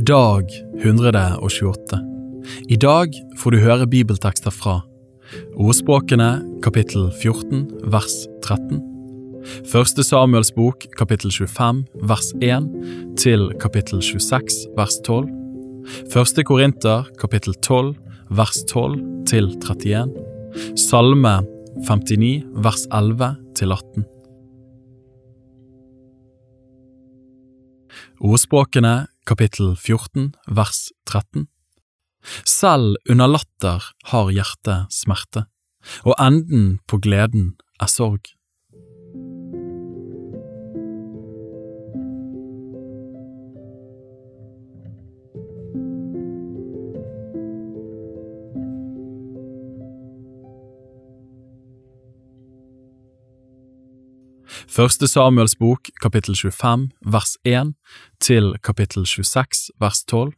Dag 128. I dag får du høre bibeltekster fra Ordspråkene kapittel 14 vers 13. Første Samuels bok kapittel 25 vers 1 til kapittel 26 vers 12. Første Korinter kapittel 12 vers 12 til 31. Salme 59 vers 11 til 18. Ordspråkene kapittel 14 vers 13 Selv under latter har hjertet smerte, og enden på gleden er sorg. Første Samuels bok, kapittel 25, vers 1 til kapittel 26, vers 12.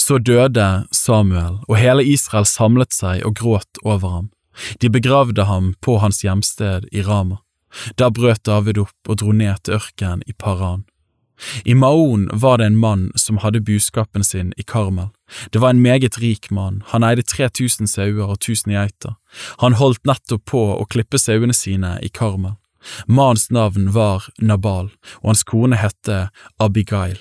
Så døde Samuel, og hele Israel samlet seg og gråt over ham. De begravde ham på hans hjemsted i Rama. Da brøt David opp og dro ned til ørkenen i Paran. I Maon var det en mann som hadde buskapen sin i Karmel. Det var en meget rik mann, han eide 3000 sauer og 1000 geiter. Han holdt nettopp på å klippe sauene sine i Karmel. Mannens navn var Nabal, og hans kone hette Abigail.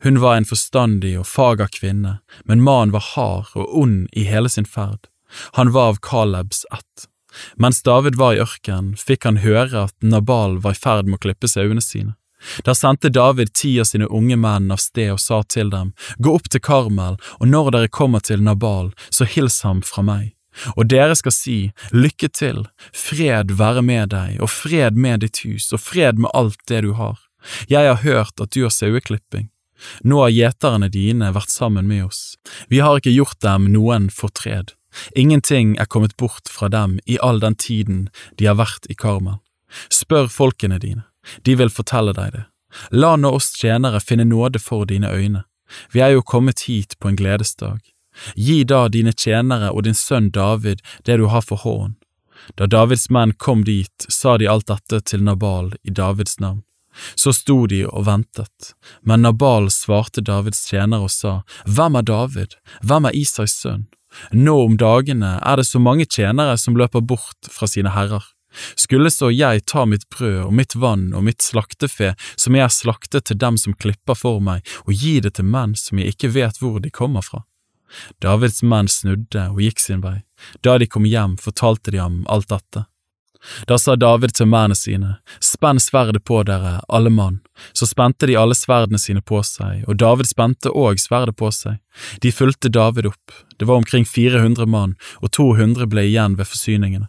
Hun var en forstandig og fager kvinne, men mannen var hard og ond i hele sin ferd. Han var av Kalebs ett. Mens David var i ørkenen, fikk han høre at Nabal var i ferd med å klippe sauene sine. Da sendte David ti av sine unge menn av sted og sa til dem, Gå opp til Karmel, og når dere kommer til Nabal, så hils ham fra meg. Og dere skal si, lykke til, fred være med deg, og fred med ditt hus, og fred med alt det du har. Jeg har hørt at du har saueklipping. Nå har gjeterne dine vært sammen med oss. Vi har ikke gjort dem noen fortred. Ingenting er kommet bort fra dem i all den tiden de har vært i Karmel. Spør folkene dine, de vil fortelle deg det. La nå oss tjenere finne nåde for dine øyne. Vi er jo kommet hit på en gledesdag. Gi da dine tjenere og din sønn David det du har for hånd. Da Davids menn kom dit, sa de alt dette til Nabal i Davids navn. Så sto de og ventet, men Nabal svarte Davids tjenere og sa, Hvem er David, hvem er Isais sønn? Nå om dagene er det så mange tjenere som løper bort fra sine herrer. Skulle så jeg ta mitt brød og mitt vann og mitt slaktefe som jeg har slaktet til dem som klipper for meg, og gi det til menn som jeg ikke vet hvor de kommer fra? Davids menn snudde og gikk sin vei. Da de kom hjem, fortalte de ham alt dette. Da sa David til mennene sine, Spenn sverdet på dere, alle mann. Så spente de alle sverdene sine på seg, og David spente òg sverdet på seg. De fulgte David opp, det var omkring 400 mann, og 200 ble igjen ved forsyningene.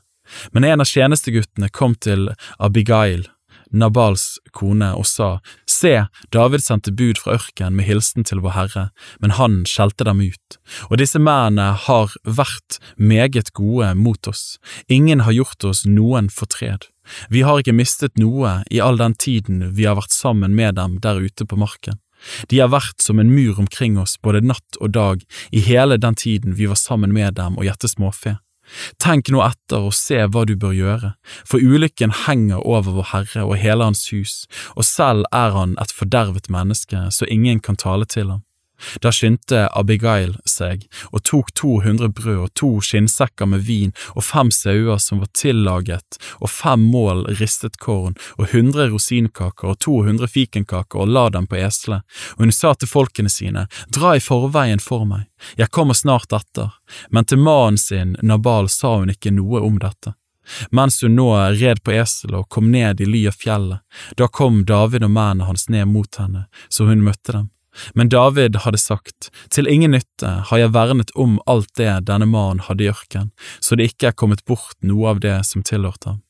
Men en av tjenesteguttene kom til Abigail, Nabals kone, og sa, Se, David sendte bud fra ørkenen med hilsen til vår Herre, men han skjelte dem ut. Og disse mennene har vært meget gode mot oss, ingen har gjort oss noen fortred. Vi har ikke mistet noe i all den tiden vi har vært sammen med dem der ute på marken. De har vært som en mur omkring oss både natt og dag i hele den tiden vi var sammen med dem og gjette småfe. Tenk nå etter og se hva du bør gjøre, for ulykken henger over vår Herre og hele hans hus, og selv er han et fordervet menneske så ingen kan tale til ham. Da skyndte Abigail seg og tok 200 brød og to skinnsekker med vin og fem sauer som var tillaget og fem mål ristet korn og 100 rosinkaker og 200 fikenkaker og la dem på eselet, og hun sa til folkene sine, dra i forveien for meg, jeg kommer snart etter, men til mannen sin, Nabal, sa hun ikke noe om dette. Mens hun nå red på eselet og kom ned i ly av fjellet, da kom David og mennene hans ned mot henne, så hun møtte dem. Men David hadde sagt, Til ingen nytte har jeg vernet om alt det denne mannen hadde i ørken, så det ikke er kommet bort noe av det som tilhørte ham.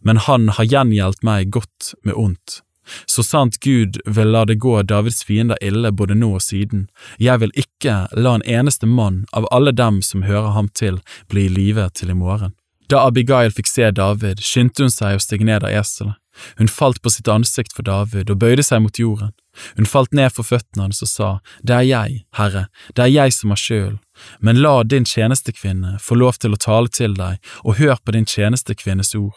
Men han har gjengjeldt meg godt med ondt. Så sant Gud vil la det gå Davids fiender ille både nå og siden, jeg vil ikke la en eneste mann av alle dem som hører ham til, bli i live til i morgen. Da Abigail fikk se David, skyndte hun seg og steg ned av eselet. Hun falt på sitt ansikt for David og bøyde seg mot jorden. Hun falt ned for føttene hans og sa, Det er jeg, Herre, det er jeg som har skyld, men la din tjenestekvinne få lov til å tale til deg, og hør på din tjenestekvinnes ord.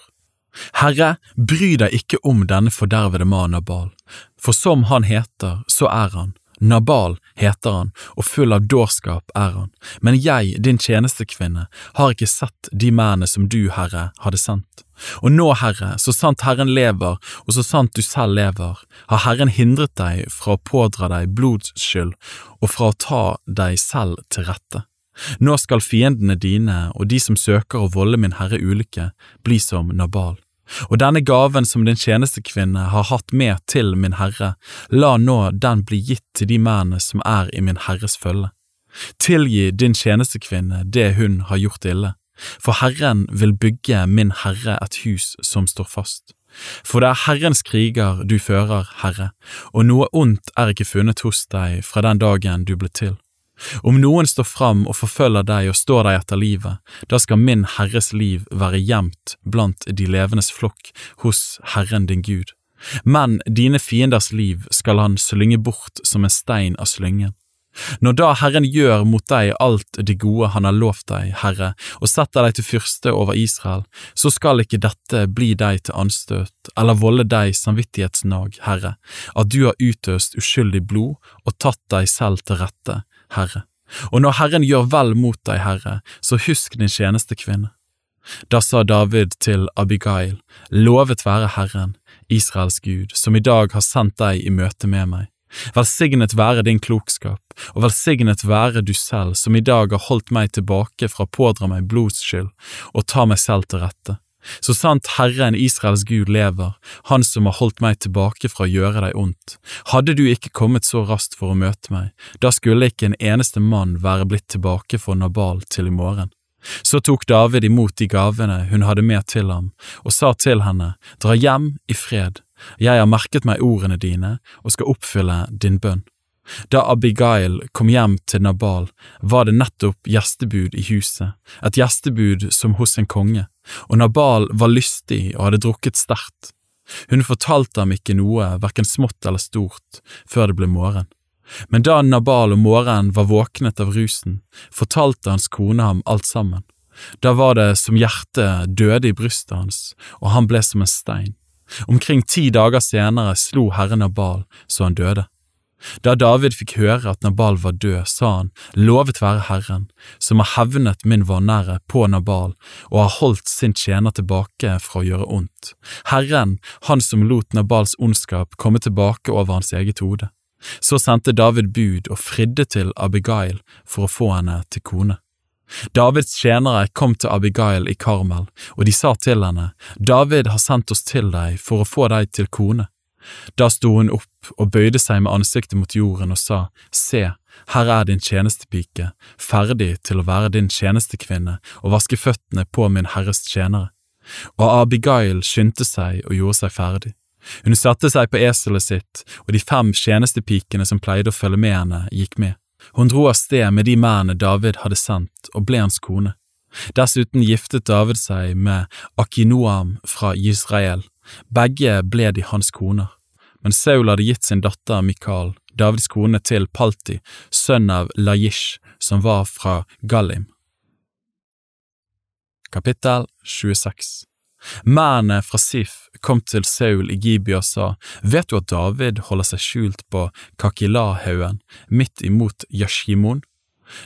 Herre, bry deg ikke om denne fordervede mannen Nabal, for som han heter, så er han, Nabal heter han, og full av dårskap er han, men jeg, din tjenestekvinne, har ikke sett de mennene som du, Herre, hadde sendt. Og nå, Herre, så sant Herren lever, og så sant du selv lever, har Herren hindret deg fra å pådra deg blodsskyld og fra å ta deg selv til rette. Nå skal fiendene dine og de som søker å volde min Herre ulykke, bli som Nabal. Og denne gaven som din tjenestekvinne har hatt med til min Herre, la nå den bli gitt til de mennene som er i min Herres følge. Tilgi din tjenestekvinne det hun har gjort ille, for Herren vil bygge min Herre et hus som står fast. For det er Herrens kriger du fører, Herre, og noe ondt er ikke funnet hos deg fra den dagen du ble til. Om noen står fram og forfølger deg og står deg etter livet, da skal min Herres liv være gjemt blant de levendes flokk hos Herren din Gud. Men dine fienders liv skal han slynge bort som en stein av slyngen. Når da Herren gjør mot deg alt det gode han har lovt deg, Herre, og setter deg til fyrste over Israel, så skal ikke dette bli deg til anstøt eller volde deg samvittighetsnag, Herre, at du har utøst uskyldig blod og tatt deg selv til rette, Herre. Og når Herren gjør vel mot deg, Herre, så husk din tjenestekvinne. Da sa David til Abigail, lovet være Herren, Israels Gud, som i dag har sendt deg i møte med meg. Velsignet være din klokskap, og velsignet være du selv som i dag har holdt meg tilbake fra å pådra meg blodskyld og ta meg selv til rette. Så sant Herren Israels Gud lever, Han som har holdt meg tilbake fra å gjøre deg ondt, hadde du ikke kommet så raskt for å møte meg, da skulle ikke en eneste mann være blitt tilbake for Nabal til i morgen. Så tok David imot de gavene hun hadde med til ham, og sa til henne, dra hjem i fred, jeg har merket meg ordene dine og skal oppfylle din bønn. Da Abigail kom hjem til Nabal, var det nettopp gjestebud i huset, et gjestebud som hos en konge, og Nabal var lystig og hadde drukket sterkt. Hun fortalte ham ikke noe, hverken smått eller stort, før det ble morgen. Men da Nabal om morgenen var våknet av rusen, fortalte hans kone ham alt sammen. Da var det som hjertet døde i brystet hans, og han ble som en stein. Omkring ti dager senere slo herren Nabal så han døde. Da David fikk høre at Nabal var død, sa han, lovet være Herren, som har hevnet min vanære på Nabal og har holdt sin tjener tilbake fra å gjøre ondt. Herren, han som lot Nabals ondskap komme tilbake over hans eget hode. Så sendte David bud og fridde til Abigail for å få henne til kone. Davids tjenere kom til Abigail i Karmel, og de sa til henne, David har sendt oss til deg for å få deg til kone. Da sto hun opp og bøyde seg med ansiktet mot jorden og sa, Se, her er din tjenestepike, ferdig til å være din tjenestekvinne og vaske føttene på min herres tjenere. Og Abigail skyndte seg og gjorde seg ferdig. Hun satte seg på eselet sitt, og de fem tjenestepikene som pleide å følge med henne, gikk med. Hun dro av sted med de mennene David hadde sendt, og ble hans kone. Dessuten giftet David seg med Akinoam fra Israel. Begge ble de hans koner men Saul hadde gitt sin datter Mikael, Davids kone, til Palti, sønn av Lajish, som var fra Gallim. Kapittel 26 Mennene fra Sif kom til Saul i Gibi og sa, Vet du at David holder seg skjult på Kakilahaugen, midt imot Yashimon?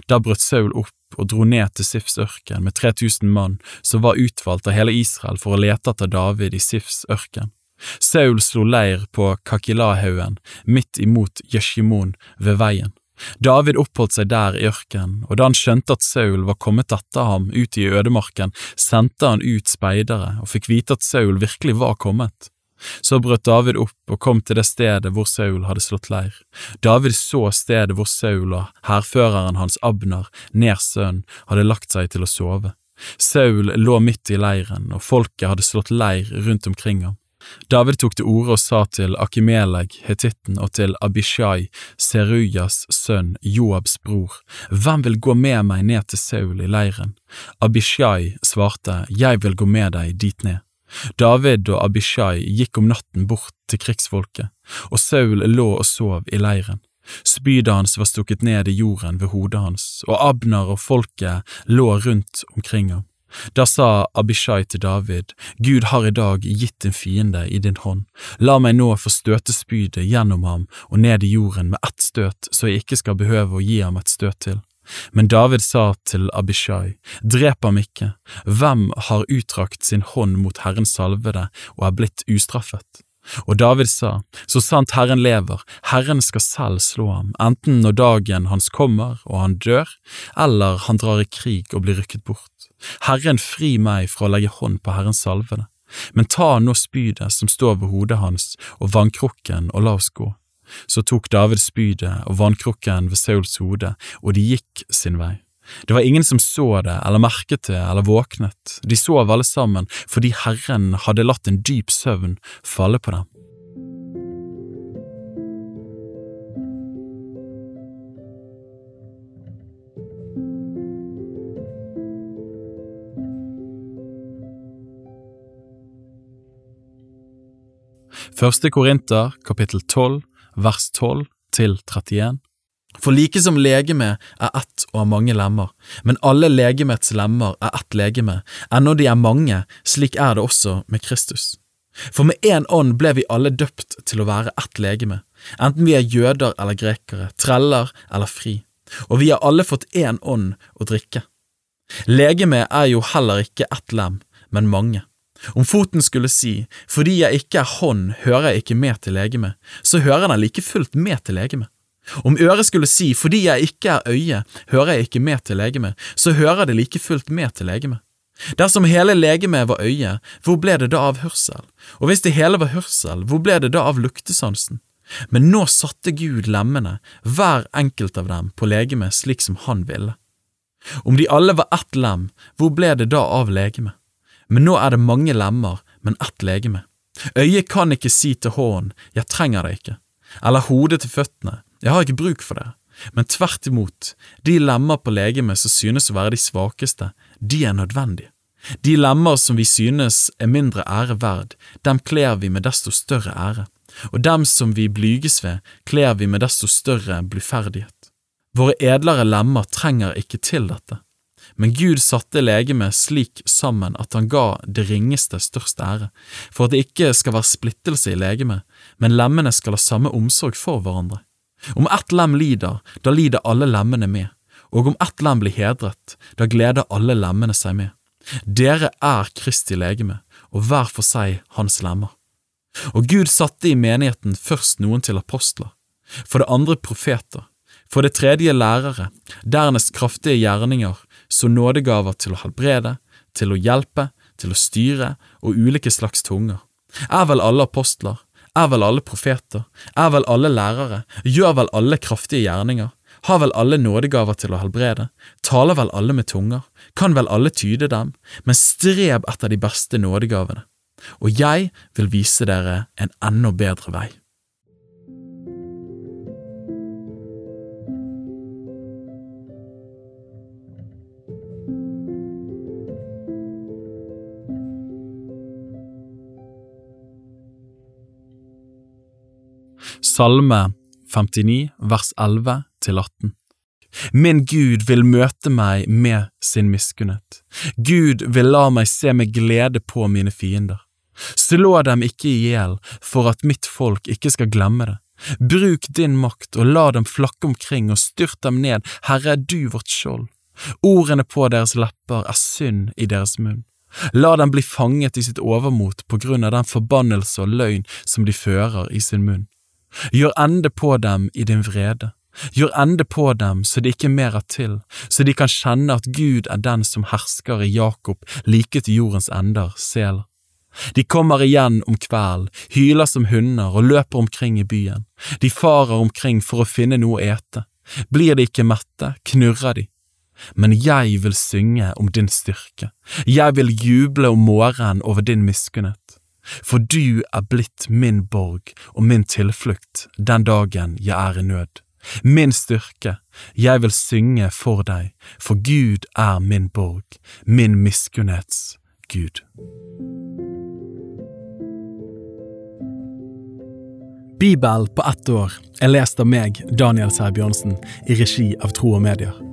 Da brøt Saul opp og dro ned til Sifs ørken med 3000 mann som var utvalgt av hele Israel for å lete etter David i Sifs ørken. Saul slo leir på Kakilahaugen, midt imot Yashimon, ved veien. David oppholdt seg der i ørkenen, og da han skjønte at Saul var kommet etter ham ut i ødemarken, sendte han ut speidere og fikk vite at Saul virkelig var kommet. Så brøt David opp og kom til det stedet hvor Saul hadde slått leir. David så stedet hvor Saul og hærføreren hans Abner, Ners sønn, hadde lagt seg til å sove. Saul lå midt i leiren, og folket hadde slått leir rundt omkring ham. David tok til orde og sa til Akimeleg, hetitten, og til Abishai, Serujas sønn, Joabs bror, Hvem vil gå med meg ned til Saul i leiren? Abishai svarte, Jeg vil gå med deg dit ned. David og Abishai gikk om natten bort til krigsfolket, og Saul lå og sov i leiren. Spydet hans var stukket ned i jorden ved hodet hans, og Abner og folket lå rundt omkring ham. Da sa Abishai til David, Gud har i dag gitt din fiende i din hånd, la meg nå få støte spydet gjennom ham og ned i jorden med ett støt, så jeg ikke skal behøve å gi ham et støt til. Men David sa til Abishai, drep ham ikke, hvem har utdrakt sin hånd mot Herrens salvede og er blitt ustraffet? Og David sa, så sant Herren lever, Herren skal selv slå ham, enten når dagen hans kommer og han dør, eller han drar i krig og blir rykket bort. Herren fri meg fra å legge hånd på Herrens salvede, men ta nå spydet som står ved hodet hans og vannkrukken og la oss gå. Så tok David spydet og vannkrukken ved Sauls hode, og de gikk sin vei. Det var ingen som så det eller merket det eller våknet, de sov alle sammen fordi Herren hadde latt en dyp søvn falle på dem. Første Korinter, kapittel 12, vers 12 til 31. For like som legeme er ett og har mange lemmer, men alle legemets lemmer er ett legeme, ennå de er mange, slik er det også med Kristus. For med én ånd ble vi alle døpt til å være ett legeme, enten vi er jøder eller grekere, treller eller fri, og vi har alle fått én ånd å drikke. Legeme er jo heller ikke ett lem, men mange. Om foten skulle si, fordi jeg ikke er hånd, hører jeg ikke med til legeme, så hører den like fullt med til legeme. Om øret skulle si fordi jeg ikke er øye, hører jeg ikke med til legeme, så hører det like fullt med til legeme. Dersom hele legemet var øye, hvor ble det da av hørsel? Og hvis det hele var hørsel, hvor ble det da av luktesansen? Men nå satte Gud lemmene, hver enkelt av dem, på legemet slik som han ville. Om de alle var ett lem, hvor ble det da av legemet? Men nå er det mange lemmer, men ett legeme. Øyet kan ikke si til hånden, jeg trenger det ikke, eller hodet til føttene, jeg har ikke bruk for det, men tvert imot, de lemmer på legemet som synes å være de svakeste, de er nødvendige. De lemmer som vi synes er mindre ære verd, dem kler vi med desto større ære, og dem som vi blyges ved, kler vi med desto større bluferdighet. Våre edlere lemmer trenger ikke til dette, men Gud satte legemet slik sammen at han ga det ringeste størst ære, for at det ikke skal være splittelse i legemet, men lemmene skal ha samme omsorg for hverandre. Om ett lem lider, da lider alle lemmene med, og om ett lem blir hedret, da gleder alle lemmene seg med. Dere er Kristi legeme, og hver for seg hans lemmer. Og Gud satte i menigheten først noen til apostler, for det andre profeter, for det tredje lærere, dernest kraftige gjerninger, så nådegaver til å helbrede, til å hjelpe, til å styre og ulike slags tunger. Er vel alle apostler, er vel alle profeter? Er vel alle lærere? Gjør vel alle kraftige gjerninger? Har vel alle nådegaver til å helbrede? Taler vel alle med tunger? Kan vel alle tyde dem? Men streb etter de beste nådegavene. Og jeg vil vise dere en enda bedre vei. Salme 59 vers 11 til 18. Min Gud vil møte meg med sin miskunnhet. Gud vil la meg se med glede på mine fiender. Slå dem ikke i hjel for at mitt folk ikke skal glemme det. Bruk din makt og la dem flakke omkring og styrt dem ned, Herre er du vårt skjold. Ordene på deres lepper er synd i deres munn. La dem bli fanget i sitt overmot på grunn av den forbannelse og løgn som de fører i sin munn. Gjør ende på dem i din vrede. Gjør ende på dem så det ikke mer er til, så de kan kjenne at Gud er den som hersker i Jakob like til jordens ender, sel. De kommer igjen om kvelden, hyler som hunder og løper omkring i byen. De farer omkring for å finne noe å ete. Blir de ikke mette, knurrer de. Men jeg vil synge om din styrke, jeg vil juble om morgenen over din miskunnhet for du er blitt min borg og min tilflukt den dagen jeg er i nød. Min styrke, jeg vil synge for deg, for Gud er min borg, min miskunnhets Gud. Bibel på ett år er lest av meg, Daniel Sæbjørnsen, i regi av Tro og Medier.